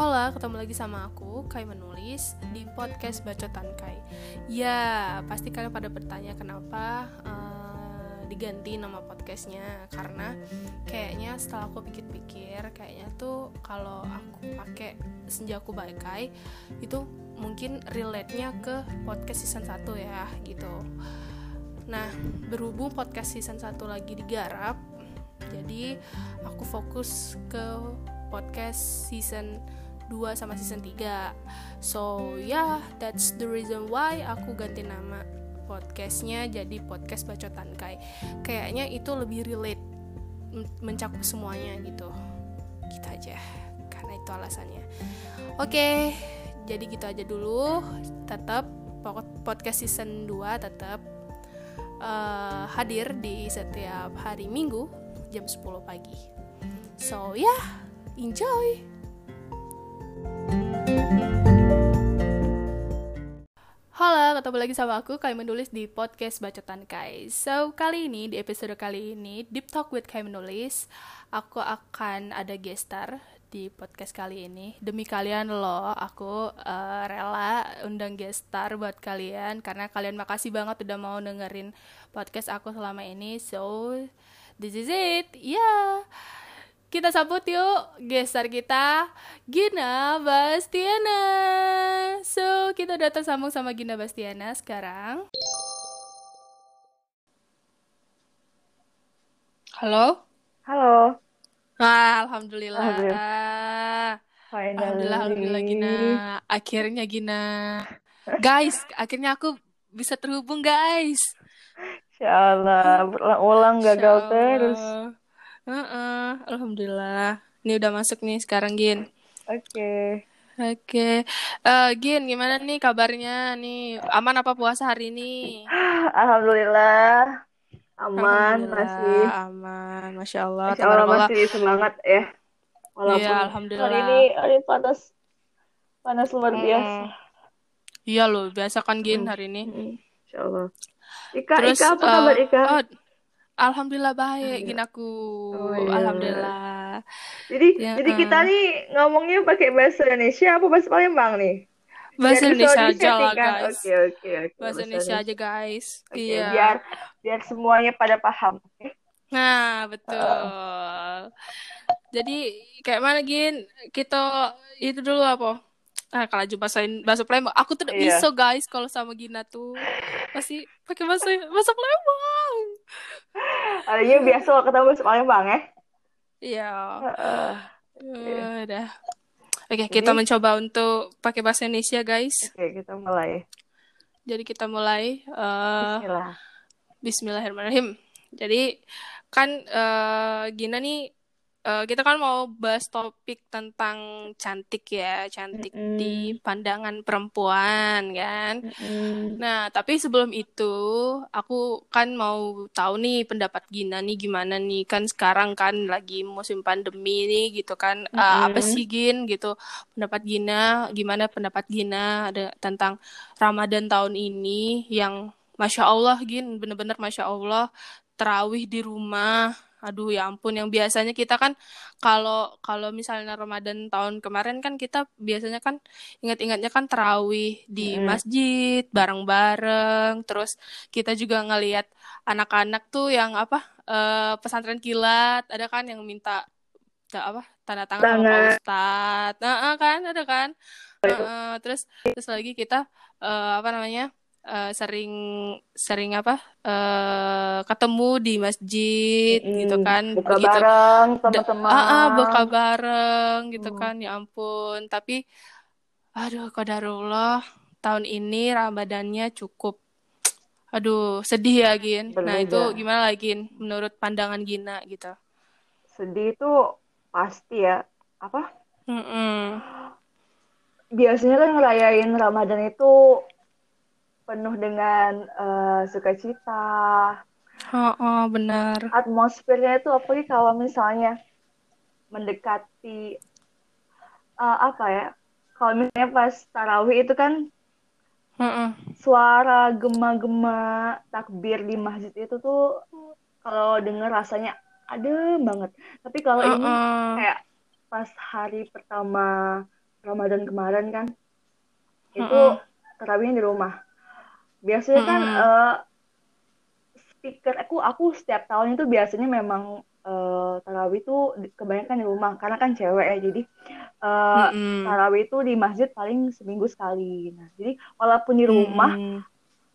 Hola, ketemu lagi sama aku, Kai Menulis, di podcast Bacotan Kai. Ya, pasti kalian pada bertanya kenapa uh, diganti nama podcastnya. Karena kayaknya setelah aku pikir-pikir, kayaknya tuh kalau aku pakai Senjaku Baikai Itu mungkin relate-nya ke podcast season 1 ya, gitu. Nah, berhubung podcast season 1 lagi digarap Jadi, aku fokus ke podcast season 2 sama season 3 so yeah that's the reason why aku ganti nama podcastnya jadi podcast bacotan kai. Kayaknya itu lebih relate mencakup semuanya gitu. Gitu aja karena itu alasannya. Oke okay, jadi gitu aja dulu. Tetap podcast season 2 tetap uh, hadir di setiap hari minggu jam 10 pagi. So yeah enjoy Halo, ketemu lagi sama aku, Kai Menulis di podcast Bacotan Kai. So, kali ini, di episode kali ini, Deep Talk with Kai Menulis Aku akan ada gestar di podcast kali ini. Demi kalian loh, aku uh, rela undang gestar buat kalian Karena kalian makasih banget udah mau dengerin podcast aku selama ini. So, this is it, yeah kita sambut yuk gestar kita Gina Bastiana. So, kita udah tersambung sama Gina Bastiana sekarang. Halo? Halo. Ah, alhamdulillah. Alhamdulillah. Alhamdulillah, alhamdulillah Gina. Akhirnya Gina. Guys, akhirnya aku bisa terhubung guys. Insya Allah, berulang-ulang gagal terus. Uh-uh, alhamdulillah. Ini udah masuk nih sekarang Gin. Oke. Okay. Oke. Okay. Uh, eh, Gin, gimana nih kabarnya nih? Aman apa puasa hari ini? Alhamdulillah. Aman alhamdulillah, masih. Aman, masya Allah. Masya Allah masih semangat ya. Walaupun iya, alhamdulillah. hari ini hari panas panas luar hmm. biasa. Iya loh, biasa kan Gin hmm. hari ini. Hmm. Insya Allah. Ika, Terus, Ika apa kabar uh, Ika? Oh, Alhamdulillah baik, ginaku. Oh, iya. Alhamdulillah. Jadi ya, jadi kita nih ngomongnya pakai bahasa Indonesia apa bahasa Palembang nih? Bahasa Indonesia aja lah guys. Oke oke oke. Bahasa Indonesia aja guys. Okay, iya. Biar biar semuanya pada paham. Nah betul. Uh. Jadi kayak mana gin? Kita itu dulu apa? Ah, kalau jumpa bahasa bahasa Palembang, aku tuh yeah. bisa guys kalau sama Gina tuh masih pakai bahasa bahasa Palembang. Adanya biasa kalau ketemu bahasa Palembang ya? Iya. Uh, uh, udah. Oke, okay, kita mencoba untuk pakai bahasa Indonesia guys. Oke, okay, kita mulai. Jadi kita mulai. Uh, Bismillah. Bismillahirrahmanirrahim. Jadi kan uh, Gina nih uh, kita kan mau bahas topik tentang cantik ya, cantik mm -hmm. di pandangan perempuan kan. Mm -hmm. Nah, tapi sebelum itu aku kan mau tahu nih pendapat Gina nih gimana nih kan sekarang kan lagi musim pandemi nih gitu kan. Mm -hmm. uh, apa sih Gin gitu pendapat Gina, gimana pendapat Gina ada tentang Ramadan tahun ini yang Masya Allah Gin, bener-bener Masya Allah terawih di rumah aduh ya ampun yang biasanya kita kan kalau kalau misalnya Ramadan tahun kemarin kan kita biasanya kan ingat-ingatnya kan terawih di hmm. masjid bareng-bareng terus kita juga ngelihat anak-anak tuh yang apa uh, pesantren kilat ada kan yang minta apa tanda tangan sama Pak Ustadz. Nah, kan ada kan? Uh, terus terus lagi kita uh, apa namanya uh, sering sering apa uh, ketemu di masjid mm, gitu kan buka gitu. bareng teman-teman ah, ah, buka bareng gitu mm. kan ya ampun. Tapi aduh kodarullah tahun ini ramadannya cukup aduh sedih ya Gin. Nah itu gimana lagi menurut pandangan Gina gitu? Sedih itu pasti ya apa? Mm -mm. biasanya kan ngerayain Ramadan itu penuh dengan uh, sukacita. Oh, oh, benar. Atmosfernya itu apalagi kalau misalnya mendekati uh, apa ya? Kalau misalnya pas tarawih itu kan -uh. suara gema-gema takbir di masjid itu tuh kalau denger rasanya adem banget. Tapi kalau -uh. ini kayak pas hari pertama Ramadan kemarin kan itu uh -uh. terawihnya di rumah biasanya kan uh, speaker aku aku setiap tahun itu biasanya memang uh, tarawih itu kebanyakan di rumah karena kan cewek ya jadi uh, mm-hmm. tarawih itu di masjid paling seminggu sekali nah jadi walaupun di rumah mm-hmm.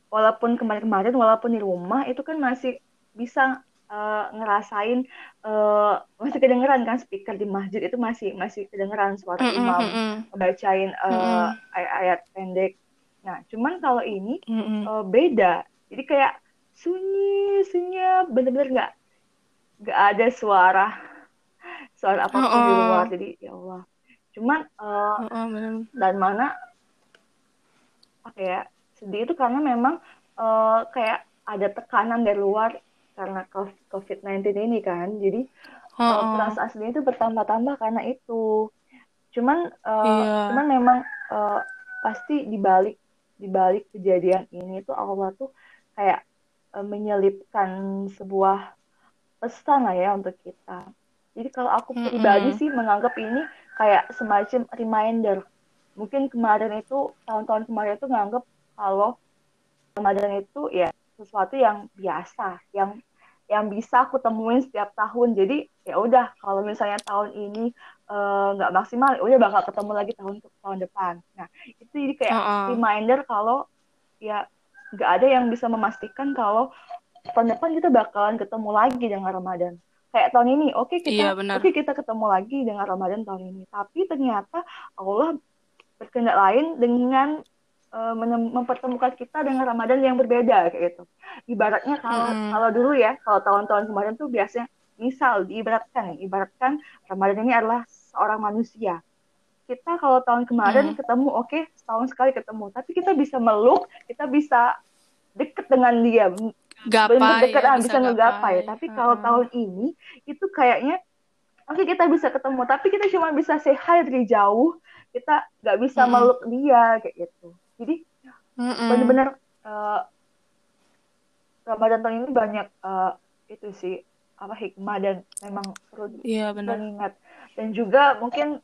walaupun kemarin-kemarin walaupun di rumah itu kan masih bisa uh, ngerasain uh, masih kedengeran kan speaker di masjid itu masih masih kedengeran suara mm-hmm. imam bacain uh, mm-hmm. ayat-ayat pendek Nah, cuman kalau ini mm -hmm. uh, beda. Jadi kayak sunyi, senyap, bener-bener nggak nggak ada suara suara apa pun oh, oh. di luar. Jadi ya Allah. Cuman uh, oh, oh, dan mana oke ya sedih itu karena memang uh, kayak ada tekanan dari luar karena COVID-19 ini kan. Jadi oh, uh, perasaan sedih itu bertambah-tambah karena itu. Cuman uh, yeah. cuman memang uh, pasti dibalik di balik kejadian ini tuh Allah tuh kayak e, menyelipkan sebuah pesan lah ya untuk kita. Jadi kalau aku pribadi mm -hmm. sih menganggap ini kayak semacam reminder. Mungkin kemarin itu tahun-tahun kemarin itu nganggap kalau Ramadan itu ya sesuatu yang biasa, yang yang bisa aku temuin setiap tahun. Jadi ya udah kalau misalnya tahun ini nggak uh, maksimal udah bakal ketemu lagi tahun tahun depan. Nah itu jadi kayak uh -uh. reminder kalau ya nggak ada yang bisa memastikan kalau tahun depan kita bakalan ketemu lagi dengan Ramadan. Kayak tahun ini oke okay, kita iya, oke okay, kita ketemu lagi dengan Ramadan tahun ini. Tapi ternyata Allah berkehendak lain dengan uh, mempertemukan kita dengan Ramadan yang berbeda kayak gitu. Ibaratnya kalau hmm. kalau dulu ya kalau tahun-tahun kemarin tuh biasanya misal diibaratkan ibaratkan Ramadan ini adalah seorang manusia kita kalau tahun kemarin hmm. ketemu oke okay, setahun sekali ketemu tapi kita bisa meluk kita bisa deket dengan dia gapai deket ya, bisa, bisa ngegapai tapi hmm. kalau tahun ini itu kayaknya oke okay, kita bisa ketemu tapi kita cuma bisa say hi dari jauh kita nggak bisa hmm. meluk dia kayak gitu jadi hmm. benar-benar uh, Ramadan tahun ini banyak uh, itu sih apa hikmah dan memang perlu iya, benar. mengingat dan juga mungkin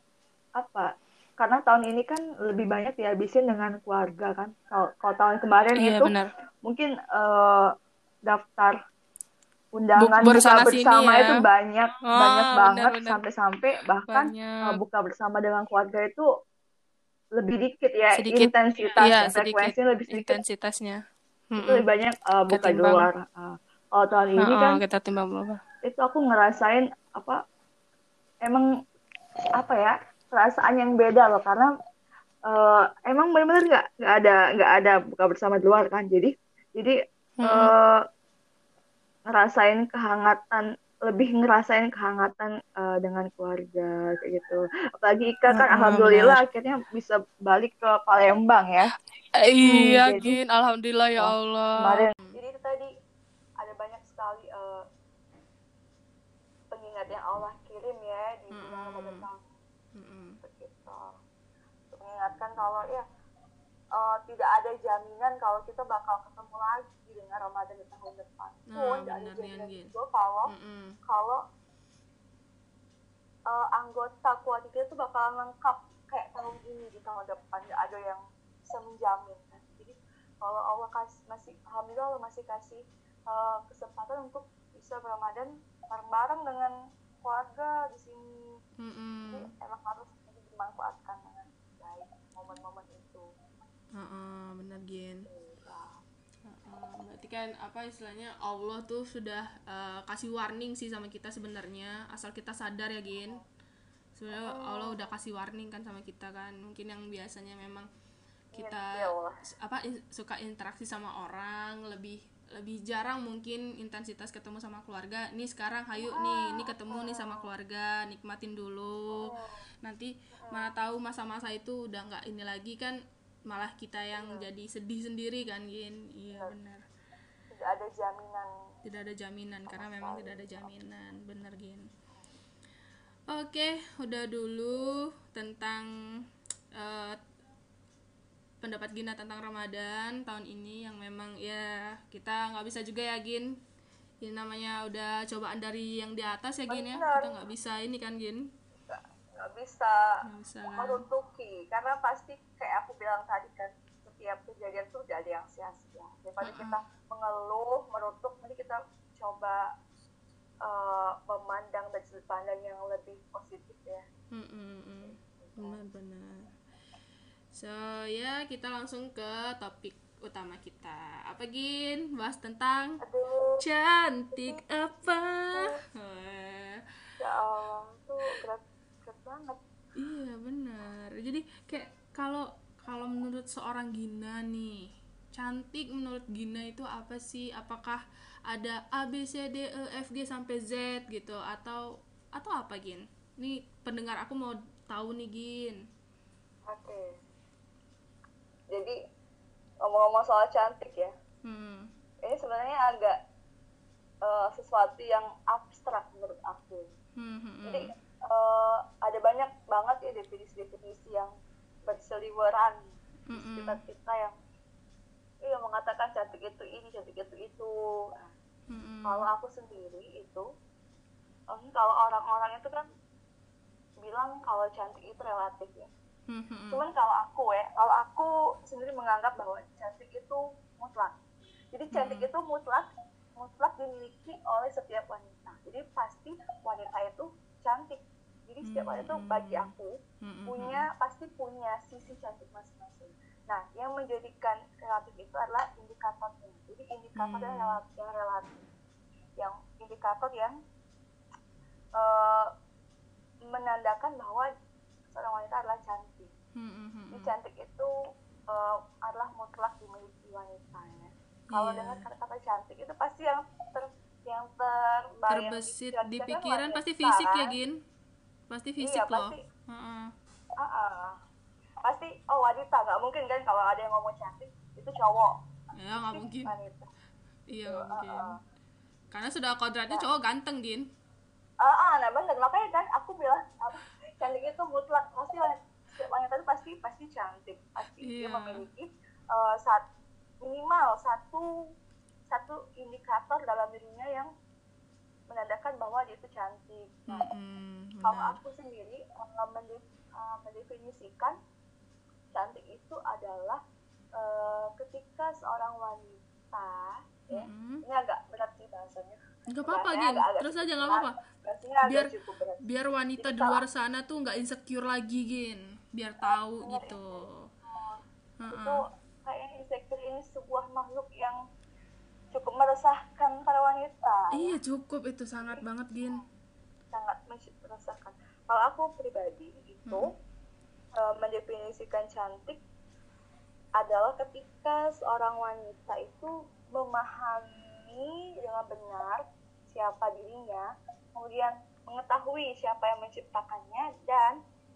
apa karena tahun ini kan lebih banyak dihabisin dengan keluarga kan kalau, tahun kemarin iya, itu benar. mungkin uh, daftar undangan buka bersama ya. itu banyak oh, banyak banget sampai-sampai bahkan banyak. buka bersama dengan keluarga itu lebih dikit ya sedikit, intensitas iya, frekuensinya lebih sedikit intensitasnya itu lebih banyak uh, buka di luar uh, kalau tahun ini kan kita timbang berapa? Itu aku ngerasain apa emang apa ya perasaan yang beda loh karena uh, emang benar-benar nggak nggak ada nggak ada buka bersama di luar kan jadi jadi hmm. uh, ngerasain kehangatan lebih ngerasain kehangatan uh, dengan keluarga kayak gitu. Apalagi Ika kan hmm, alhamdulillah akhirnya bisa balik ke Palembang ya. Iya hmm, Gin. Alhamdulillah ya Allah. kemarin. Jadi itu tadi sekali uh, pengingat yang Allah kirim mm-hmm. Begitu mengingatkan kalau ya uh, tidak ada jaminan kalau kita bakal ketemu lagi dengan Ramadan di tahun depan. Nah, pun tidak ada jaminan juga kalau mm-hmm. kalau uh, anggota keluarga kita tuh bakalan lengkap kayak tahun ini di tahun depan. Tidak ada yang bisa menjamin. Kan jadi kalau Allah kasih masih alhamdulillah Allah masih kasih uh, kesempatan untuk bisa Ramadan bareng-bareng dengan keluarga di sini. Mm-hmm. Jadi emang harus dimanfaatkan dengan baik momen-momen itu. Uh-uh, benar Gin. Uh, berarti kan apa istilahnya Allah tuh sudah uh, kasih warning sih sama kita sebenarnya asal kita sadar ya Gin sebenarnya Allah udah kasih warning kan sama kita kan mungkin yang biasanya memang kita ya, apa in, suka interaksi sama orang lebih lebih jarang mungkin intensitas ketemu sama keluarga. Nih sekarang hayu nih ini ketemu nih sama keluarga nikmatin dulu. Nanti mana tahu masa-masa itu udah nggak ini lagi kan malah kita yang jadi sedih sendiri kan Gin? Iya benar tidak ada jaminan. Tidak ada jaminan karena memang tidak ada jaminan. Benar Gin. Oke udah dulu tentang uh, pendapat Gina tentang Ramadan tahun ini yang memang ya kita nggak bisa juga ya Gin? Ini namanya udah cobaan dari yang di atas ya Gin ya? Kita nggak bisa ini kan Gin? Nggak bisa, bisa meruntuki karena pasti kayak aku bilang tadi kan setiap kejadian tuh tidak ada yang sia-sia. Daripada uh -uh. kita mengeluh merutuk nanti kita coba uh, memandang dari sudut pandang yang lebih positif ya. Mm -mm. benar-benar so ya kita langsung ke topik utama kita. Apa gin? Bahas tentang Aduh. cantik apa? Ya Allah tuh berat berat banget. Iya benar. Jadi kayak kalau kalau menurut seorang Gina nih cantik menurut Gina itu apa sih? Apakah ada A B C D E F G sampai Z gitu? Atau atau apa Gin? Ini pendengar aku mau tahu nih Gin. Oke jadi ngomong-ngomong soal cantik ya hmm. ini sebenarnya agak uh, sesuatu yang abstrak menurut aku hmm, hmm, hmm. jadi uh, ada banyak banget ya definisi-definisi yang berseliweran hmm, di sekitar kita yang iya mengatakan cantik itu ini cantik itu itu nah, hmm. kalau aku sendiri itu um, kalau orang-orang itu kan bilang kalau cantik itu relatif ya hmm Cuman kalau aku ya, kalau aku sendiri menganggap bahwa cantik itu mutlak. Jadi cantik mm-hmm. itu mutlak, mutlak dimiliki oleh setiap wanita. Jadi pasti wanita itu cantik. Jadi setiap wanita itu bagi aku mm-hmm. punya pasti punya sisi cantik masing-masing. Nah, yang menjadikan relatif itu adalah indikatornya. Jadi indikatornya mm. relatif, yang relatif, yang indikator yang uh, menandakan bahwa seorang wanita adalah cantik. Hmm, hmm, hmm. hmm. cantik itu uh, adalah mutlak dimiliki wanita ya. Kalau yeah. dengar kata-kata cantik itu pasti yang ter yang terbayang terbesit di pikiran pasti fisik ya Gin pasti iya, fisik iya, loh pasti, uh -uh. Uh -uh. pasti oh wanita nggak mungkin kan kalau ada yang ngomong cantik itu cowok ya nggak mungkin wanita. iya nggak mungkin uh -uh. karena sudah kodratnya nah. cowok ganteng Gin ah uh, uh, nah bener makanya kan aku bilang apa cantik itu mutlak pasti wanita itu pasti pasti cantik pasti yeah. dia iya. memiliki uh, saat minimal satu satu indikator dalam dirinya yang menandakan bahwa dia itu cantik. Nah, mm-hmm, kalau aku sendiri uh, mendefinisikan cantik itu adalah uh, ketika seorang wanita, mm-hmm. ya, ini agak berat sih bahasanya Gak apa-apa Gin, terus aja gak apa-apa. biar biar wanita di luar sana tuh nggak insecure lagi Gin. Biar tahu gitu. itu, itu kayak insecure ini sebuah makhluk yang cukup meresahkan para wanita iya cukup. Itu sangat banget Gin. Sangat meresahkan. Kalau aku pribadi itu hmm. uh, mendefinisikan cantik adalah ketika seorang wanita itu memahami memahami dengan benar siapa dirinya, kemudian mengetahui siapa yang menciptakannya dan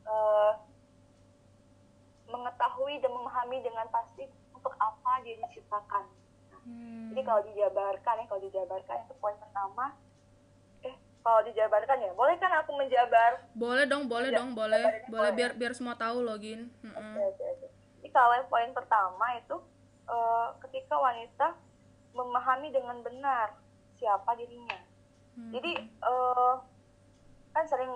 uh, mengetahui dan memahami dengan pasti untuk apa dia diciptakan. hmm. Jadi kalau dijabarkan ya, kalau dijabarkan itu poin pertama. Eh, kalau dijabarkan ya, boleh kan aku menjabar? Boleh dong, boleh dong, boleh, boleh biar biar semua tahu login. Hmm. Oke, oke, oke. Jadi kalau poin pertama itu uh, ketika wanita memahami dengan benar siapa dirinya. Hmm. Jadi uh, kan sering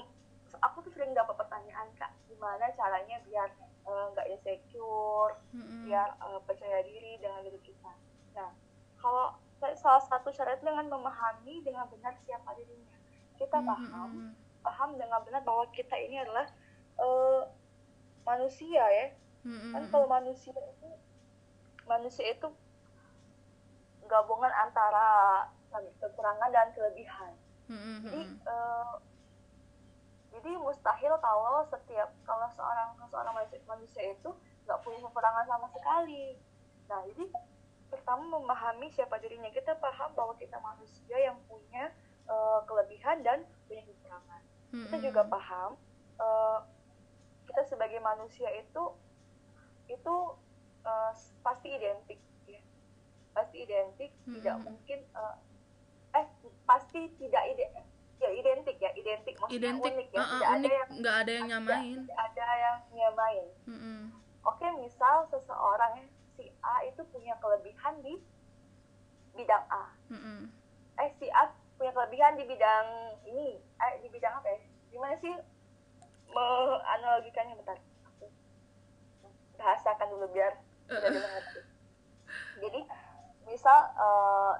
aku tuh sering dapat pertanyaan kak, gimana caranya biar eh, nggak uh, insecure, hmm. biar uh, percaya diri dengan diri kita. Nah, kalau salah satu syarat dengan memahami dengan benar siapa dirinya, kita hmm. paham, paham dengan benar bahwa kita ini adalah uh, manusia ya. Hmm. Kan kalau manusia itu manusia itu gabungan antara kekurangan dan kelebihan. Mm-hmm. Jadi uh, jadi mustahil kalau setiap kalau seorang seorang manusia itu nggak punya kekurangan sama sekali. Nah jadi pertama memahami siapa dirinya kita paham bahwa kita manusia yang punya uh, kelebihan dan punya kekurangan. Mm-hmm. Kita juga paham uh, kita sebagai manusia itu itu uh, pasti identik pasti identik hmm. tidak mungkin uh, eh pasti tidak ide ya identik ya identik maksudnya identik, unik ya uh, uh, tidak unik, ada yang nggak ada yang nyamain. tidak ada yang nyamain. Hmm. oke misal seseorang si A itu punya kelebihan di bidang A. Hmm. eh si A punya kelebihan di bidang ini. Eh di bidang apa ya? Gimana sih? Menganalogikannya bentar. Bahasakan dulu biar tidak mengerti jadi misal uh,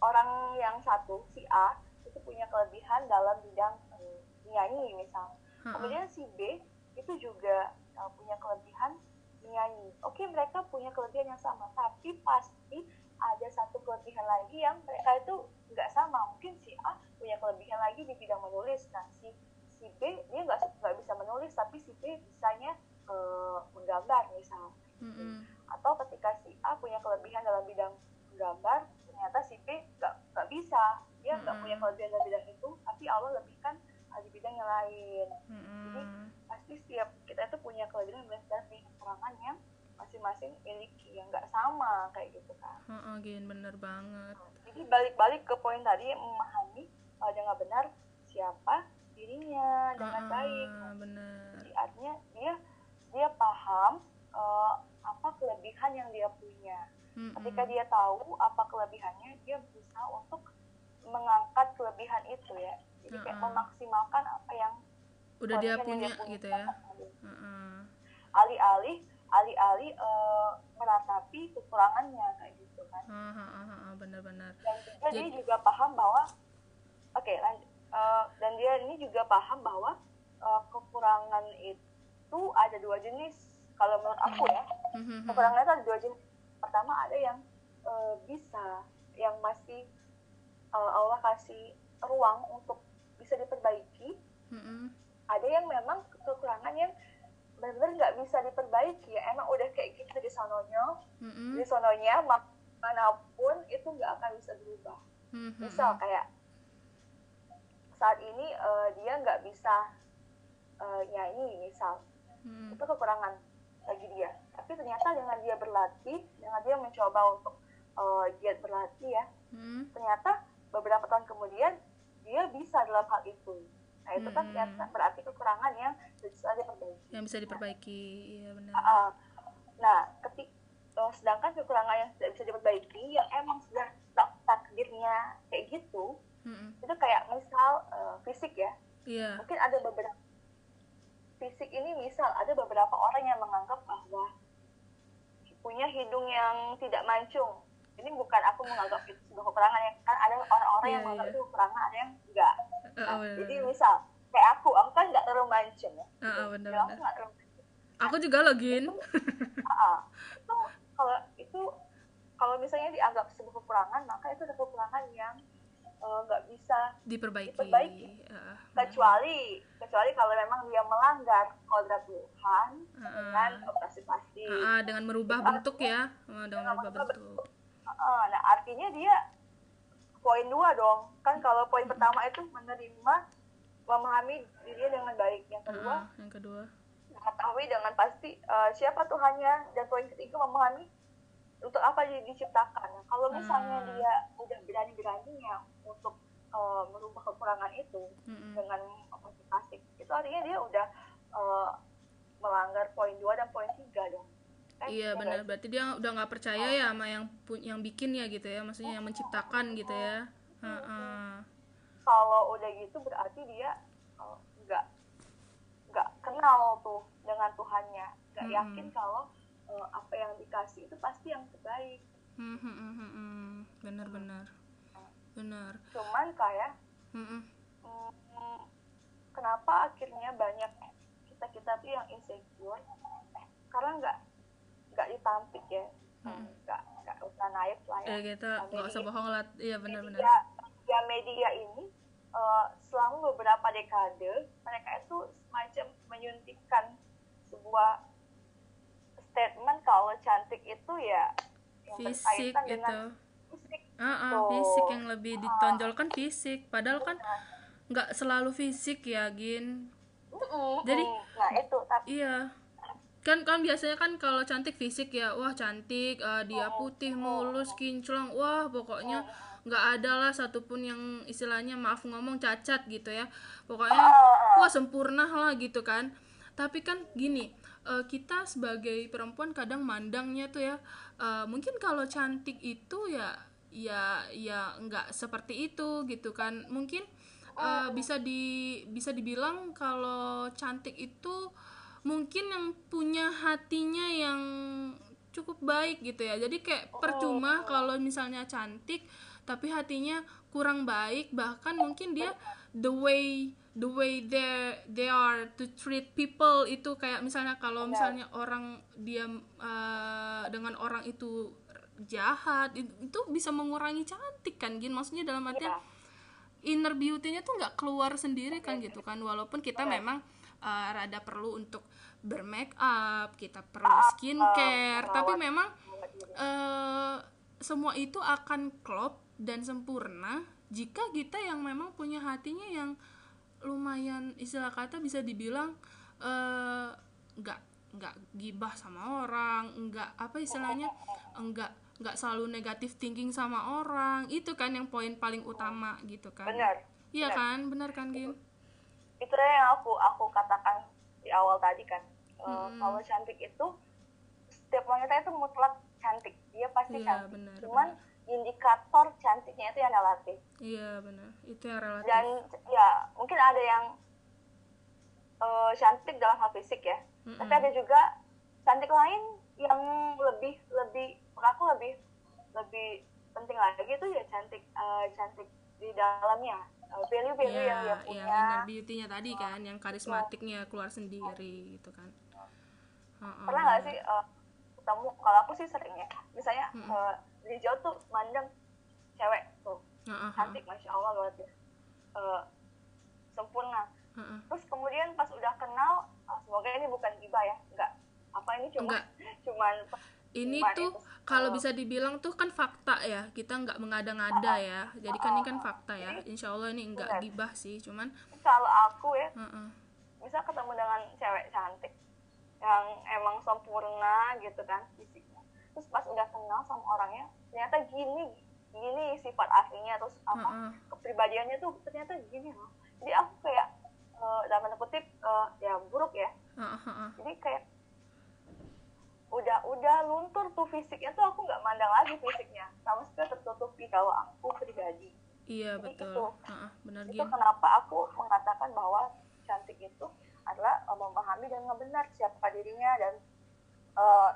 orang yang satu si A itu punya kelebihan dalam bidang um, nyanyi misal. Kemudian si B itu juga uh, punya kelebihan menyanyi. Oke mereka punya kelebihan yang sama tapi pasti ada satu kelebihan lagi yang mereka itu nggak sama. Mungkin si A punya kelebihan lagi di bidang menulis. Nah si si B dia nggak nggak bisa menulis tapi si B bisanya uh, menggambar misal. Mm -hmm. atau ketika si A punya kelebihan dalam bidang menggambar ternyata si B nggak nggak bisa dia nggak mm -hmm. punya kelebihan dalam bidang itu tapi Allah lebihkan di bidang yang lain mm -hmm. jadi pasti setiap kita itu punya kelebihan berdasarkan keterangan yang masing-masing miliki yang nggak sama kayak gitu kan uh, uh, gini bener banget jadi balik-balik ke poin tadi memahami uh, dengan benar siapa dirinya dengan uh, baik bener. jadi artinya dia dia paham uh, apa kelebihan yang dia punya hmm, ketika dia tahu apa kelebihannya dia berusaha untuk mengangkat kelebihan itu ya. Jadi uh, kayak memaksimalkan apa yang udah dia punya, dia punya gitu ya. alih-alih alih-alih uh, meratapi kekurangannya kayak gitu kan. Benar-benar. Dan juga Jadi... dia juga paham bahwa oke okay, uh, dan dia ini juga paham bahwa uh, kekurangan itu ada dua jenis. Kalau menurut aku ya mm-hmm. kekurangan itu ada dua jenis pertama ada yang uh, bisa yang masih uh, Allah kasih ruang untuk bisa diperbaiki mm-hmm. ada yang memang kekurangan yang benar-benar nggak bisa diperbaiki ya emang udah kayak gitu di sononya mm-hmm. di sononya mana pun itu nggak akan bisa berubah mm-hmm. misal kayak saat ini uh, dia nggak bisa uh, nyanyi misal mm-hmm. itu kekurangan bagi dia tapi ternyata dengan dia berlatih dengan dia mencoba untuk uh, giat berlatih ya mm-hmm. ternyata beberapa tahun kemudian dia bisa dalam hal itu Nah itu kan hmm. berarti kekurangan yang bisa diperbaiki. Yang bisa diperbaiki, iya benar. Uh, nah, ketik uh, sedangkan kekurangan yang tidak bisa diperbaiki yang emang sudah tak takdirnya kayak gitu, hmm. itu kayak misal uh, fisik ya. Yeah. Mungkin ada beberapa fisik ini misal ada beberapa orang yang menganggap bahwa punya hidung yang tidak mancung. Ini bukan aku menganggap itu sebuah kekurangan yang kan ada orang-orang yeah, yang menganggap yeah. itu kekurangan ada yang enggak. Nah, uh, jadi misal kayak aku aku kan nggak terlalu mancung ya. Uh, uh, bener, aku nggak terlalu mancung. Aku juga login. Itu, uh, itu kalau itu kalau misalnya dianggap sebuah kekurangan maka itu ada kekurangan yang nggak uh, bisa diperbaiki, diperbaiki. Uh, kecuali kecuali kalau memang dia melanggar kodrat Tuhan uh, dengan operasi pasti. Uh, uh, dengan merubah bentuk ya. Uh, dengan merubah bentuk, bentuk. Uh, nah artinya dia poin dua dong. Kan kalau poin pertama itu menerima memahami dirinya dengan baik. Yang kedua uh, yang kedua. mengetahui dengan pasti uh, siapa Tuhannya. Dan poin ketiga memahami untuk apa dia diciptakan nah, kalau misalnya uh. dia udah berani beraninya untuk uh, merubah kekurangan itu -uh. dengan motivasi itu artinya dia udah uh, melanggar poin dua dan poin tiga dong Eh, iya benar berarti dia udah nggak percaya oh. ya sama yang yang bikin ya gitu ya maksudnya yang menciptakan gitu ya uh -uh. kalau udah gitu berarti dia oh, nggak uh, nggak kenal tuh dengan Tuhannya nggak hmm. yakin kalau uh, apa yang dikasih itu pasti yang terbaik. Hmm, hmm, hmm, hmm, benar benar. Benar. Cuman kayak hmm, hmm. Hmm, kenapa akhirnya banyak kita kita tuh yang insecure? Karena nggak nggak ditampik ya. Nggak hmm. nggak usah naik lah ya, ya kita nggak usah bohong lah. Iya benar-benar ya media ini uh, selama beberapa dekade mereka itu semacam menyuntikkan sebuah statement kalau cantik itu ya yang fisik gitu. dengan fisik uh -uh, fisik yang lebih ditonjolkan uh, fisik. Padahal kan nggak selalu fisik ya gin. Uh, uh, jadi nah itu tapi iya. Kan kan biasanya kan kalau cantik fisik ya wah cantik uh, dia putih mulus kinclong wah pokoknya nggak ada lah satupun yang istilahnya maaf ngomong cacat gitu ya. Pokoknya wah sempurna lah gitu kan. Tapi kan gini uh, kita sebagai perempuan kadang mandangnya tuh ya uh, mungkin kalau cantik itu ya ya ya nggak seperti itu gitu kan. Mungkin uh, bisa di bisa dibilang kalau cantik itu mungkin yang punya hatinya yang cukup baik gitu ya. Jadi kayak percuma kalau misalnya cantik tapi hatinya kurang baik bahkan mungkin dia the way the way they they are to treat people itu kayak misalnya kalau misalnya orang dia uh, dengan orang itu jahat itu bisa mengurangi cantik kan gin maksudnya dalam artian yeah. inner beauty-nya tuh nggak keluar sendiri kan gitu kan walaupun kita yeah. memang uh, rada perlu untuk bermake up kita perlu skincare tapi memang uh, semua itu akan klop dan sempurna jika kita yang memang punya hatinya yang lumayan istilah kata bisa dibilang nggak uh, nggak gibah sama orang nggak apa istilahnya nggak nggak selalu negatif thinking sama orang. Itu kan yang poin paling utama gitu kan. Benar iya kan? Benar kan gin? Itu yang aku aku katakan di awal tadi kan. Hmm. kalau cantik itu setiap wanita itu mutlak cantik. Dia pasti iya, cantik. benar, cuman benar. Indikator cantiknya itu yang relatif. Iya benar. Itu yang relatif. Dan ya mungkin ada yang uh, cantik dalam hal fisik ya. Mm -mm. tapi ada juga cantik lain yang lebih lebih aku lebih lebih penting lagi itu ya cantik uh, cantik di dalamnya. Uh, value value yeah, yang dia punya. yang inner beauty-nya tadi kan yang karismatiknya keluar sendiri gitu kan. Uh -uh. pernah nggak sih uh, ketemu kalau aku sih sering ya. Misalnya uh -uh. uh, di jauh tuh mandang cewek tuh. Uh -uh. cantik masya allah luar biasa uh, sempurna. Uh -uh. terus kemudian pas udah kenal uh, semoga ini bukan tiba ya. Enggak apa ini cuma Enggak. cuman ini tuh kalau bisa dibilang tuh kan fakta ya. Kita nggak mengada-ngada ya. Jadi kan ini kan fakta ya. insya Allah ini nggak gibah sih cuman kalau aku ya uh -uh. bisa ketemu dengan cewek cantik yang emang sempurna gitu kan fisiknya. Terus pas udah kenal sama orangnya ternyata gini gini sifat aslinya. Terus apa uh -uh. kepribadiannya tuh ternyata gini loh. Jadi aku kayak uh, dalam tanda kutip uh, ya buruk ya. Uh -uh. jadi kayak udah udah luntur tuh fisiknya tuh aku nggak mandang lagi fisiknya. Sama sekali tertutupi kalau aku pribadi. Iya Jadi betul. itu, uh, benar itu kenapa aku mengatakan bahwa cantik itu adalah uh, memahami dan benar siapa dirinya dan uh,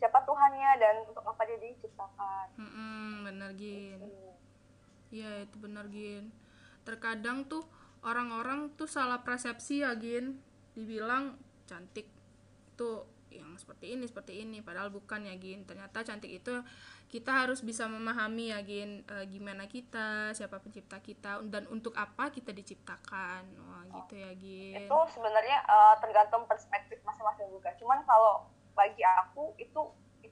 siapa Tuhannya dan untuk apa dia diciptakan. Mm -mm, benar gin. Iya itu benar gin. Terkadang tuh orang-orang tuh salah persepsi ya gin. Dibilang cantik tuh yang seperti ini seperti ini padahal bukan ya Gin ternyata cantik itu kita harus bisa memahami ya Gin e, gimana kita siapa pencipta kita dan untuk apa kita diciptakan wah gitu ya Gin itu sebenarnya uh, tergantung perspektif masing-masing juga cuman kalau bagi aku itu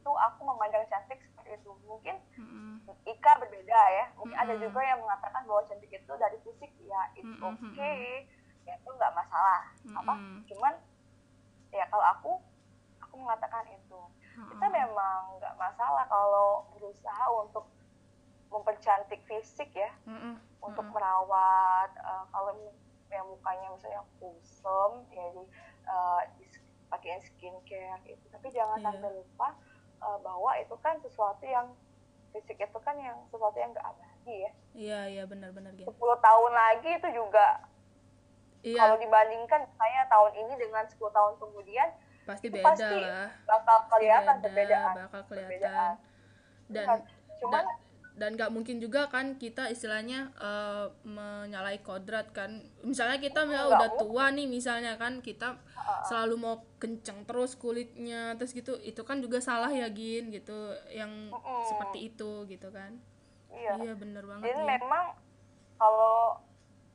itu aku memandang cantik seperti itu mungkin mm-hmm. Ika berbeda ya mungkin mm-hmm. ada juga yang mengatakan bahwa cantik itu dari fisik ya itu mm-hmm. oke okay. ya itu nggak masalah mm-hmm. apa cuman ya kalau aku mengatakan itu hmm. kita memang nggak masalah kalau berusaha untuk mempercantik fisik ya hmm. untuk hmm. merawat uh, kalau yang mukanya misalnya kusam ya di uh, pakaiin skincare gitu tapi jangan yeah. sampai lupa uh, bahwa itu kan sesuatu yang fisik itu kan yang sesuatu yang gak abadi ya iya yeah, iya yeah, benar-benar gitu 10 tahun lagi itu juga yeah. kalau dibandingkan saya tahun ini dengan 10 tahun kemudian pasti beda pasti lah. bakal kelihatan beda, perbedaan bakal kelihatan. perbedaan. dan Cuman, da, dan nggak mungkin juga kan kita istilahnya uh, menyalai kodrat kan. Misalnya kita ya udah tua nih misalnya kan kita uh, selalu mau kenceng terus kulitnya terus gitu itu kan juga salah ya gin gitu. Yang uh, seperti itu gitu kan. Iya, iya bener banget jadi ya. memang kalau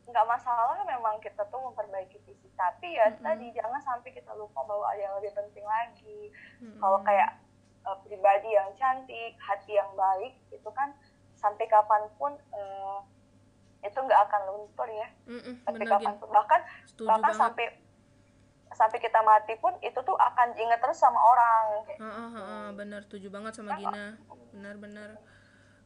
nggak masalah memang kita tuh memperbaiki fisik tapi ya mm-hmm. tadi jangan sampai kita lupa bahwa ada yang lebih penting lagi mm-hmm. kalau kayak uh, pribadi yang cantik hati yang baik itu kan sampai kapan pun uh, itu nggak akan luntur ya mm-hmm. sampai kapan pun bahkan Setuju bahkan banget. sampai sampai kita mati pun itu tuh akan ingat terus sama orang kayak. Uh, uh, uh, bener setuju banget sama Gina benar-benar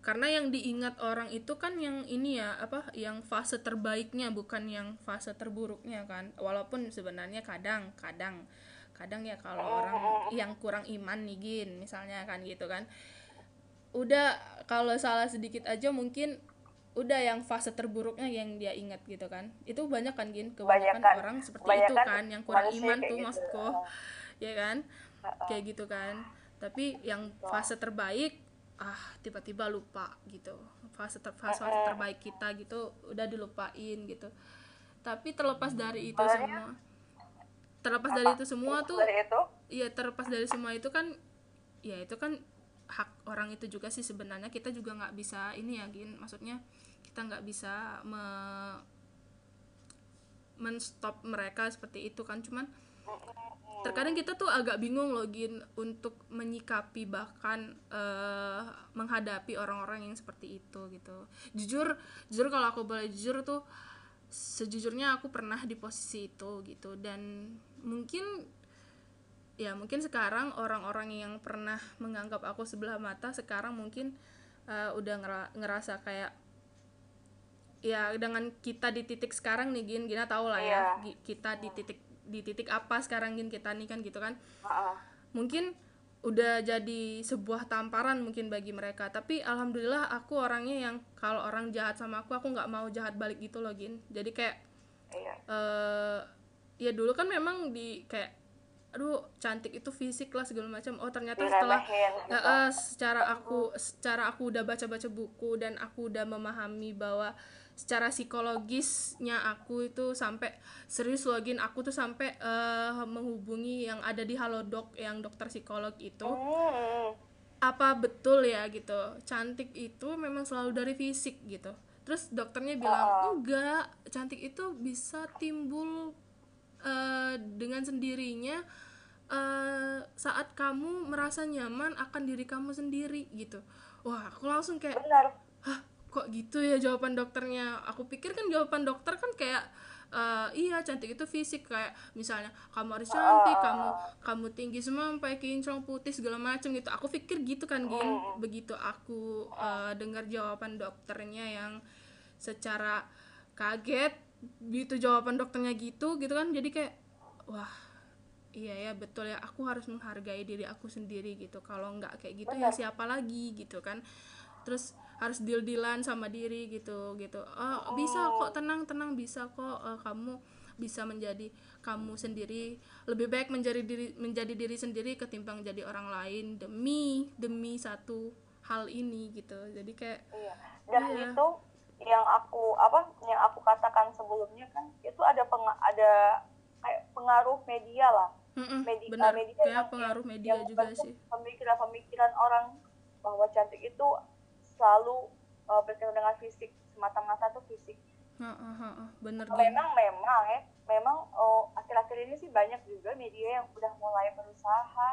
karena yang diingat orang itu kan yang ini ya apa yang fase terbaiknya bukan yang fase terburuknya kan. Walaupun sebenarnya kadang kadang kadang ya kalau orang yang kurang iman nih gin misalnya kan gitu kan. Udah kalau salah sedikit aja mungkin udah yang fase terburuknya yang dia ingat gitu kan. Itu banyak kan gin kebanyakan banyakan, orang seperti itu kan yang kurang iman tuh gitu. maksudku ya kan? Kayak gitu kan. Tapi yang fase terbaik ah tiba-tiba lupa gitu. Fase ter fase, fase terbaik kita gitu udah dilupain gitu. Tapi terlepas dari itu semua terlepas dari itu semua tuh iya terlepas dari semua itu kan ya itu kan hak orang itu juga sih sebenarnya. Kita juga nggak bisa ini ya gin. Maksudnya kita nggak bisa me menstop mereka seperti itu kan. Cuman terkadang kita tuh agak bingung loh gin untuk menyikapi bahkan uh, menghadapi orang-orang yang seperti itu gitu jujur jujur kalau aku boleh jujur tuh sejujurnya aku pernah di posisi itu gitu dan mungkin ya mungkin sekarang orang-orang yang pernah menganggap aku sebelah mata sekarang mungkin uh, udah ngerasa kayak ya dengan kita di titik sekarang nih Gin Gina tahu lah yeah. ya iya. kita di titik di titik apa sekarang Gin kita nih kan gitu kan mungkin udah jadi sebuah tamparan mungkin bagi mereka tapi alhamdulillah aku orangnya yang kalau orang jahat sama aku aku nggak mau jahat balik gitu loh Gin jadi kayak. Iya. uh, ya dulu kan memang di kayak aduh cantik itu fisik lah segala macam oh ternyata setelah gitu. uh, secara aku secara aku udah baca baca buku dan aku udah memahami bahwa secara psikologisnya aku itu sampai serius login aku tuh sampai uh, menghubungi yang ada di halodoc yang dokter psikolog itu mm. apa betul ya gitu cantik itu memang selalu dari fisik gitu terus dokternya bilang uh. enggak cantik itu bisa timbul uh, dengan sendirinya uh, saat kamu merasa nyaman akan diri kamu sendiri gitu wah aku langsung kayak Benar. hah kok gitu ya jawaban dokternya? Aku pikir kan jawaban dokter kan kayak uh, iya cantik itu fisik kayak misalnya kamu harus cantik kamu kamu tinggi semua sampai kinclong putih segala macam gitu. Aku pikir gitu kan gin? Begitu aku uh, dengar jawaban dokternya yang secara kaget gitu jawaban dokternya gitu gitu kan. Jadi kayak wah iya ya betul ya aku harus menghargai diri aku sendiri gitu. Kalau nggak kayak gitu ya siapa lagi gitu kan. Terus harus deal dealan sama diri gitu gitu oh, oh. bisa kok tenang tenang bisa kok uh, kamu bisa menjadi kamu sendiri lebih baik menjadi diri menjadi diri sendiri ketimbang jadi orang lain demi demi satu hal ini gitu jadi kayak iya. dan iya. itu yang aku apa yang aku katakan sebelumnya kan itu ada peng, ada kayak pengaruh media lah mm media benar media kayak pengaruh media yang juga sih pemikiran-pemikiran orang bahwa cantik itu selalu uh, berkaitan dengan fisik semata-mata tuh fisik. Uh, uh, uh, bener memang memang ya memang oh, akhir-akhir ini sih banyak juga media yang udah mulai berusaha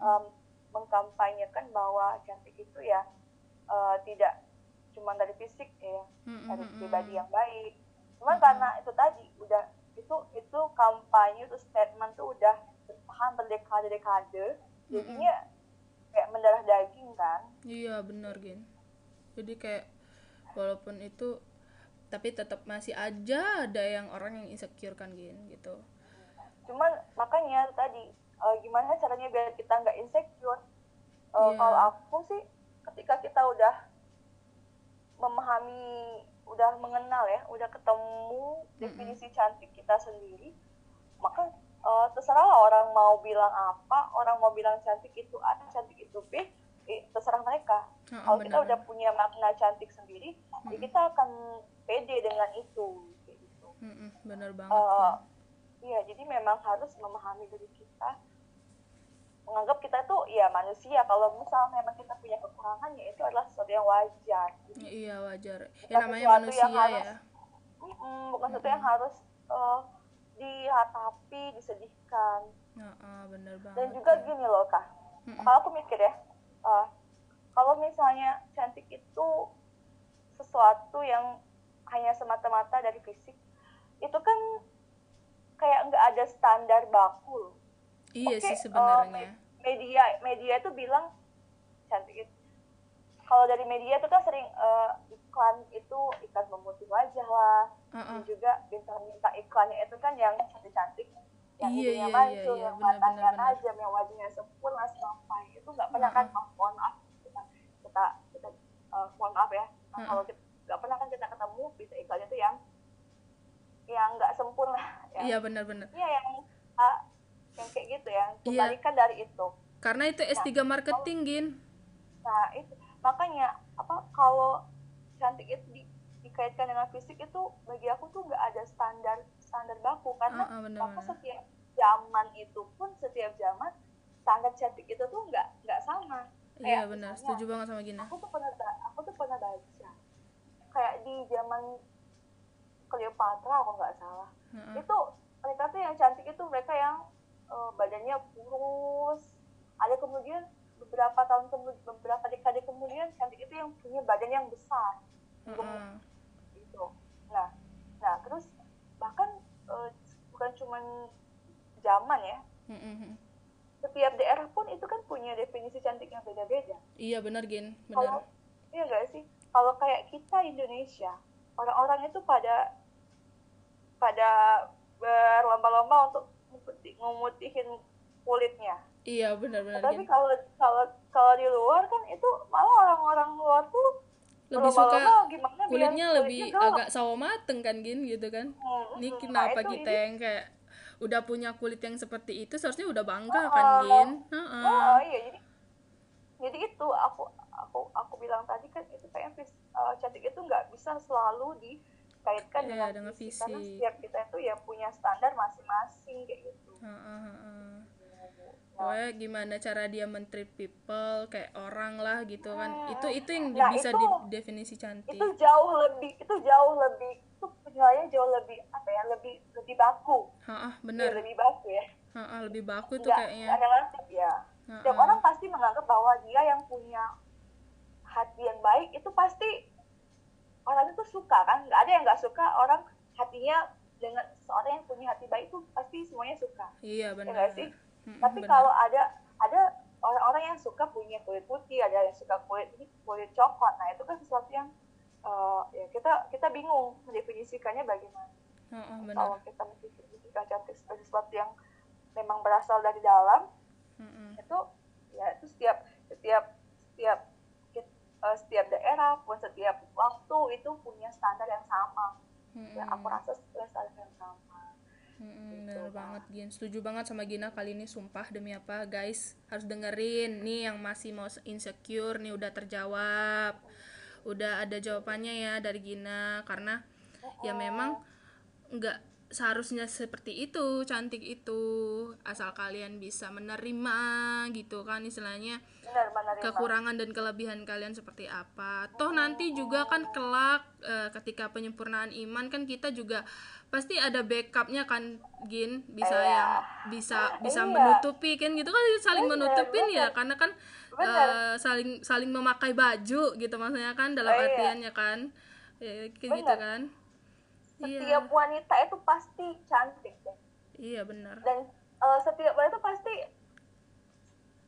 um, mengkampanyekan bahwa cantik itu ya uh, tidak cuma dari fisik ya dari pribadi yang baik. Cuman karena itu tadi udah itu itu kampanye itu statement tuh udah bertahan berdekade-dekade jadinya kayak mendarah daging kan. Iya benar gen jadi kayak walaupun itu tapi tetap masih aja ada yang orang yang insecure kan gen gitu cuman makanya tadi uh, gimana caranya biar kita nggak insecure uh, yeah. kalau aku sih ketika kita udah memahami udah mengenal ya udah ketemu definisi mm -hmm. cantik kita sendiri maka uh, terserah orang mau bilang apa orang mau bilang cantik itu A cantik itu B eh, terserah mereka oh, kalau kita udah punya makna cantik sendiri hmm. ya kita akan pede dengan itu gitu. Hmm, benar banget uh, iya jadi memang harus memahami diri kita. Menganggap kita itu ya manusia. Kalau misalnya memang kita punya kekurangan ya itu adalah sesuatu yang wajar gitu. iya wajar. Ya namanya manusia yang harus, ya. mm, bukan sesuatu yang harus uh, dihatapi disedihkan. Uh, uh, bener banget dan juga ya. gini loh kak. Mm kalau aku mikir ya uh, kalau misalnya cantik itu sesuatu yang hanya semata-mata dari fisik itu kan kayak nggak ada standar baku Iya okay, sih sebenarnya. Uh, media media itu bilang cantik itu. Kalau dari media itu kan sering uh, iklan itu iklan memutih wajah lah. Uh -uh. Dan juga bintang minta iklannya itu kan yang cantik-cantik yang iya, hidungnya iya, mancung, iya, yang matanya tajam, yang wajahnya sempurna sampai itu nggak pernah uh -uh. kan mohon maaf kita kita, uh, mohon maaf ya. Nah, -uh. kalau kita nggak pernah kan kita ketemu bisa iklannya tuh yang yang nggak sempurna yang, iya benar-benar iya yang uh, yang kayak gitu ya kembalikan iya. dari itu karena itu S3 nah, marketing gin nah itu makanya apa kalau cantik itu di, dikaitkan dengan fisik itu bagi aku tuh nggak ada standar standar baku karena uh, uh, bener, bener. setiap zaman itu pun setiap zaman standar cantik itu tuh nggak nggak sama iya benar. setuju banget sama Gina. aku tuh pernah aku tuh pernah baca kayak di zaman Cleopatra aku nggak salah. -uh. itu mereka tuh yang cantik itu mereka yang uh, badannya kurus. Ada kemudian beberapa tahun kemudian beberapa dekade kemudian cantik itu yang punya badan yang besar. -uh. gitu. Nah nah terus bahkan uh, bukan cuman zaman ya. -uh. Setiap daerah pun itu kan punya definisi cantik yang beda-beda. Iya benar Gin. Benar. Iya gak sih? Kalau kayak kita Indonesia orang-orang itu pada pada berlomba-lomba untuk memutihin kulitnya. Iya benar-benar tapi kalau kalau kalau di luar kan itu malah orang-orang luar tuh lebih suka gimana kulitnya lebih kulitnya agak sawo mateng kan gin gitu kan? Hmm, ini hmm, kenapa nah, kita yang kayak udah punya kulit yang seperti itu seharusnya udah bangga oh, kan gin uh, uh. oh iya jadi jadi itu aku aku aku bilang tadi kan itu kayak uh, cantik itu nggak bisa selalu dikaitkan yeah, dengan, dengan fisik. karena setiap kita itu ya punya standar masing-masing kayak gitu uh, uh, uh. Pokoknya gimana cara dia mentreat people kayak orang lah gitu kan. Hmm. itu itu yang nah, bisa itu, definisi cantik. itu jauh lebih itu jauh lebih itu penilaiannya jauh lebih apa ya lebih lebih baku. Ah benar. ya, lebih baku ya. Ha, lebih baku tuh kayaknya. relatif ya. Setiap orang pasti menganggap bahwa dia yang punya hati yang baik itu pasti orang itu suka kan? Nggak ada yang nggak suka orang hatinya dengan seorang yang punya hati baik itu pasti semuanya suka. Iya benar. ya sih hmm, tapi bener. kalau ada ada orang-orang yang suka punya kulit putih ada yang suka kulit ini kulit coklat nah itu kan sesuatu yang uh, ya kita kita bingung mendefinisikannya bagaimana. Uh, uh, kalau kita mendefinisikan cantik sebagai sesuatu yang memang berasal dari dalam uh, itu ya itu setiap setiap setiap uh, setiap daerah pun setiap waktu itu punya standar yang sama. Hmm. ya aku rasa standar yang sama Hmm, bener banget Gin. Setuju banget sama Gina kali ini sumpah demi apa guys? Harus dengerin nih yang masih mau insecure nih udah terjawab. Udah ada jawabannya ya dari Gina karena ya memang nggak seharusnya seperti itu cantik itu. Asal kalian bisa menerima gitu kan istilahnya. Kekurangan dan kelebihan kalian seperti apa. Toh nanti juga kan kelak e, ketika penyempurnaan iman kan kita juga pasti ada backupnya kan gin bisa iya. yang bisa bisa iya. menutupi kan gitu kan saling bener, menutupin bener. ya karena kan e, saling saling memakai baju gitu maksudnya kan dalam oh, iya. artiannya kan ya, kayak bener. gitu kan setiap iya. wanita itu pasti cantik deh iya benar dan uh, setiap wanita pasti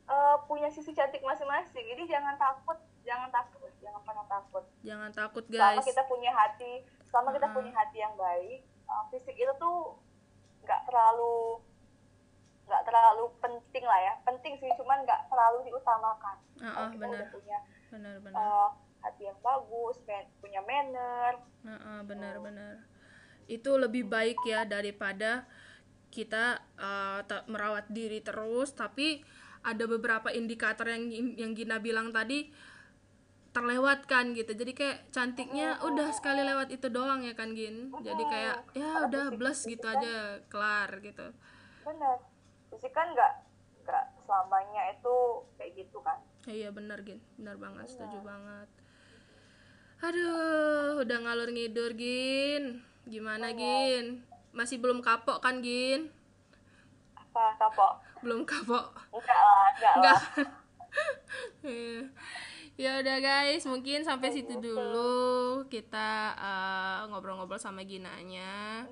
uh, punya sisi cantik masing-masing jadi jangan takut jangan takut jangan pernah takut jangan takut guys selama kita punya hati selama uh kita punya hati yang baik uh, fisik itu tuh nggak terlalu nggak terlalu penting lah ya. Penting sih cuman nggak terlalu diutamakan. Uh -uh, kita udah punya benar benar. uh, hati yang bagus punya manner. Uh -uh, benar uh, benar. Itu lebih baik ya daripada kita uh, merawat diri terus tapi ada beberapa indikator yang yang Gina bilang tadi terlewatkan gitu. Jadi kayak cantiknya udah sekali lewat itu doang ya kan Gin? Jadi kayak ya udah bless gitu aja kelar gitu. Benar fisik kan nggak nggak selamanya itu kayak gitu kan? Iya benar Gin. Benar banget setuju banget. Aduh udah ngalur ngidur Gin. Gimana Gin? Masih belum kapok kan Gin? Apa kapok? Belum kapok. Enggak lah, enggak, enggak. ya udah guys, mungkin sampai situ dulu. Kita uh, ngobrol-ngobrol sama Ginanya.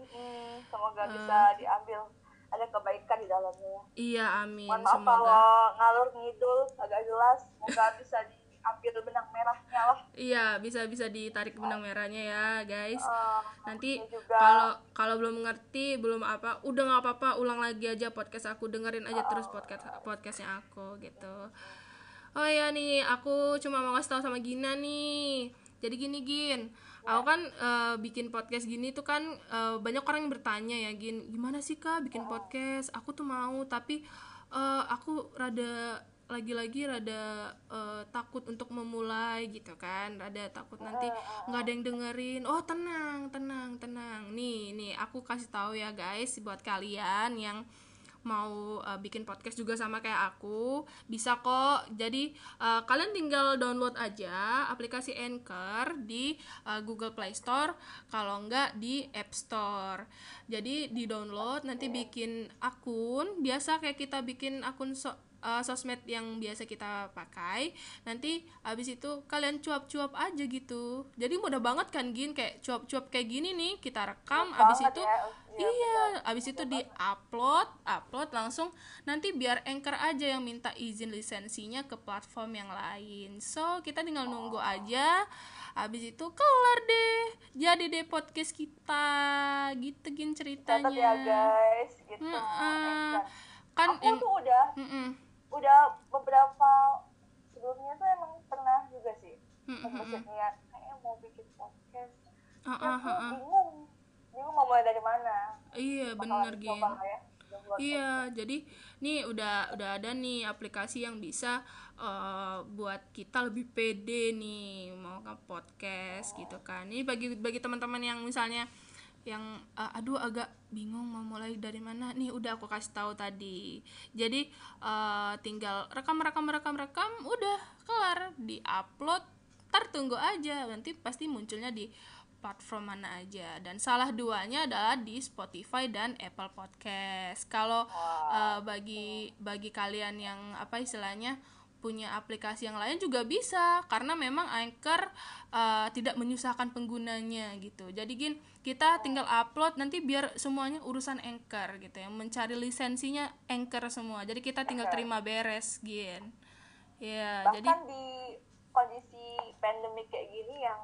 Semoga uh, bisa diambil ada kebaikan di dalamnya. Iya, amin. Mohon maaf Semoga. kalau ngalur ngidul agak jelas, semoga bisa di ambil benang merahnya lah. Iya bisa bisa ditarik benang merahnya ya guys. Uh, nanti kalau kalau belum mengerti belum apa udah nggak apa-apa ulang lagi aja podcast aku. Dengerin aja uh, terus podcast podcastnya aku gitu oh ya nih aku cuma mau ngasih tahu sama Gina nih. Jadi gini gin. Aku kan uh, bikin podcast gini tuh kan uh, banyak orang yang bertanya ya gin. Gimana sih kak bikin podcast? Aku tuh mau tapi uh, aku rada lagi-lagi rada uh, takut untuk memulai gitu kan. Rada takut nanti nggak ada yang dengerin. Oh tenang tenang tenang. Nih nih aku kasih tahu ya guys buat kalian yang mau uh, bikin podcast juga sama kayak aku bisa kok. Jadi uh, kalian tinggal download aja aplikasi Anchor di uh, Google Play Store kalau enggak di App Store. Jadi di download nanti bikin akun. Biasa kayak kita bikin akun so uh, sosmed yang biasa kita pakai nanti abis itu kalian cuap-cuap aja gitu. Jadi mudah banget kan gin? Kayak cuap-cuap kayak gini nih kita rekam abis itu ya. Ya, iya betul. abis itu di upload upload langsung. Nanti biar anchor aja yang minta izin lisensinya ke platform yang lain. So kita tinggal oh. nunggu aja. Abis itu kelar deh. Jadi deh podcast kita. Gitu gin ceritanya Catat ya guys. Gitu. Mm -mm. kan aku yang, tuh udah mm -mm udah beberapa sebelumnya tuh emang pernah juga sih. Mm-hmm. niat kayak mau bikin podcast. Uh, uh, uh, uh. bingung. Bingung mau mulai dari mana. Iya bener gitu ya, iya jadi nih udah udah ada nih aplikasi yang bisa uh, buat kita lebih pede nih mau ke podcast oh. gitu kan. Ini bagi bagi teman-teman yang misalnya yang uh, aduh agak bingung mau mulai dari mana. Nih udah aku kasih tahu tadi. Jadi uh, tinggal rekam rekam rekam rekam udah kelar. Di upload tar tunggu aja. Nanti pasti munculnya di platform mana aja. Dan salah duanya adalah di Spotify dan Apple Podcast. Kalau uh, bagi bagi kalian yang apa istilahnya punya aplikasi yang lain juga bisa karena memang Anchor uh, tidak menyusahkan penggunanya gitu. Jadi gin kita tinggal upload nanti biar semuanya urusan Anchor gitu ya. Mencari lisensinya Anchor semua. Jadi kita tinggal terima beres gin. Ya, Bahkan jadi di kondisi pandemik kayak gini yang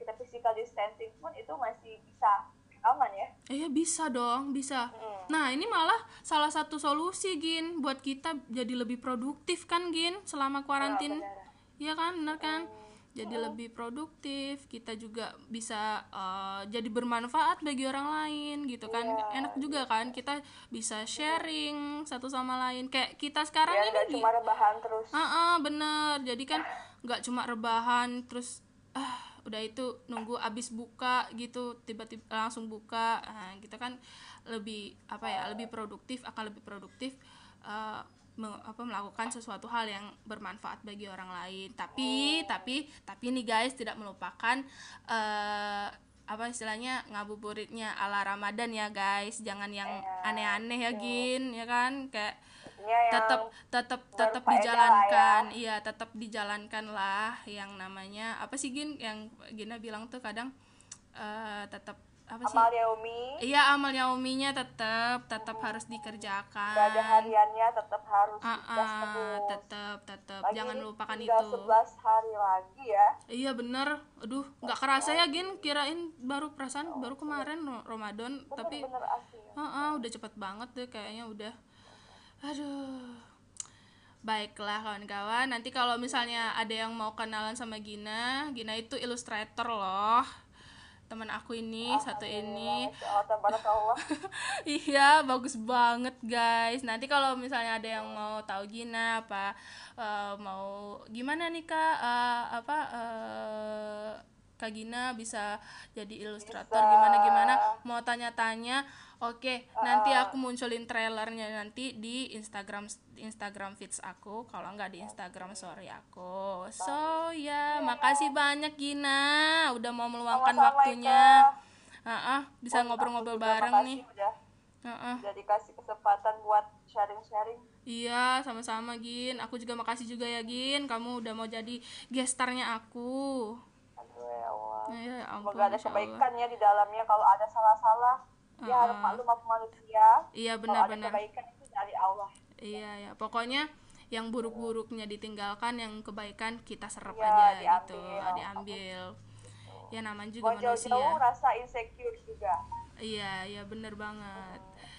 kita physical distancing pun itu masih bisa aman ya iya bisa dong bisa hmm. nah ini malah salah satu solusi gin buat kita jadi lebih produktif kan gin selama kuarantin iya kan benar kan hmm. jadi hmm. lebih produktif kita juga bisa uh, jadi bermanfaat bagi orang lain gitu kan yeah. enak juga kan kita bisa sharing hmm. satu sama lain kayak kita sekarang ya, ini cuma rebahan terus uh -uh, bener jadi kan nggak cuma rebahan terus ah udah itu nunggu abis buka gitu tiba-tiba langsung buka. Nah, kita kan lebih apa ya lebih produktif akan lebih produktif uh, me, apa melakukan sesuatu hal yang bermanfaat bagi orang lain. Tapi tapi tapi nih guys tidak melupakan uh, apa istilahnya ngabuburitnya ala Ramadan ya guys. Jangan yang iya, aneh-aneh ya Gin ya kan? Kayak tetap tetap tetap dijalankan ya. iya tetap dijalankan lah yang namanya apa sih Gin yang Gina bilang tuh kadang uh, tetap apa sih? Amal yaumi. Iya, amal yauminya tetap tetap hmm. harus dikerjakan. Ibadah hariannya tetap harus uh, uh, tetap tetap jangan lupakan itu. 11 hari lagi ya. Iya bener. Aduh, nggak kerasa ya Gin, kirain baru perasaan oh, baru kemarin Ramadan, bener, tapi bener asli. Uh, uh, udah cepet banget deh kayaknya udah aduh. Baiklah kawan-kawan. Nanti kalau misalnya ada yang mau kenalan sama Gina Gina itu ilustrator loh. Teman aku ini satu ini. iya bagus banget guys. Nanti kalau misalnya ada yang mau tahu Gina apa uh, mau gimana nih kak? Uh, apa uh, Kak Gina bisa jadi ilustrator gimana gimana mau tanya-tanya Oke, uh, nanti aku munculin trailernya nanti di Instagram Instagram feeds aku, kalau nggak di Instagram story aku. So ya, yeah. makasih banyak Gina, udah mau meluangkan Sama-sama waktunya. Uh -uh, bisa ngobrol-ngobrol bareng nih. Udah, uh -uh. udah dikasih kesempatan buat sharing-sharing. Iya, sama-sama Gin. Aku juga makasih juga ya Gin, kamu udah mau jadi gestarnya aku. Aduh ya. Ya, ampun, Semoga ada kebaikan ya di dalamnya. Kalau ada salah-salah ya uh, harus maklum sama manusia. Iya benar-benar kebaikan itu dari Allah. Iya ya. Pokoknya yang buruk-buruknya ditinggalkan yang kebaikan kita serap ya, aja diambil, gitu. ya, diambil. Gitu. ya namanya juga Mau manusia. jauh rasa insecure juga. Iya iya bener banget. Hmm.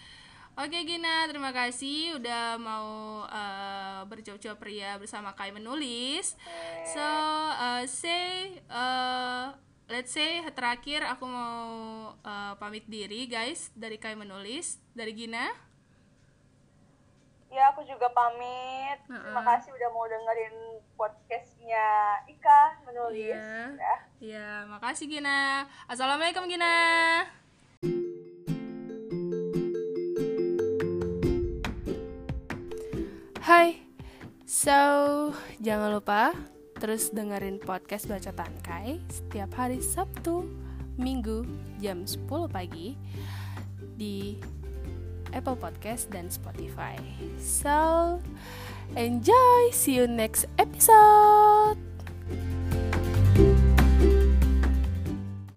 Oke Gina, terima kasih udah mau uh, berjauh-jauh pria bersama Kai menulis. So uh, say uh, let's say terakhir aku mau uh, pamit diri guys dari Kai menulis dari Gina. Ya aku juga pamit. Uh -uh. Terima kasih udah mau dengerin podcastnya Ika menulis. Iya, ya. ya, makasih Gina. Assalamualaikum Gina. Hai, so jangan lupa terus dengerin podcast Baca Tangkai setiap hari Sabtu, Minggu jam 10 pagi di Apple Podcast dan Spotify. So, enjoy! See you next episode!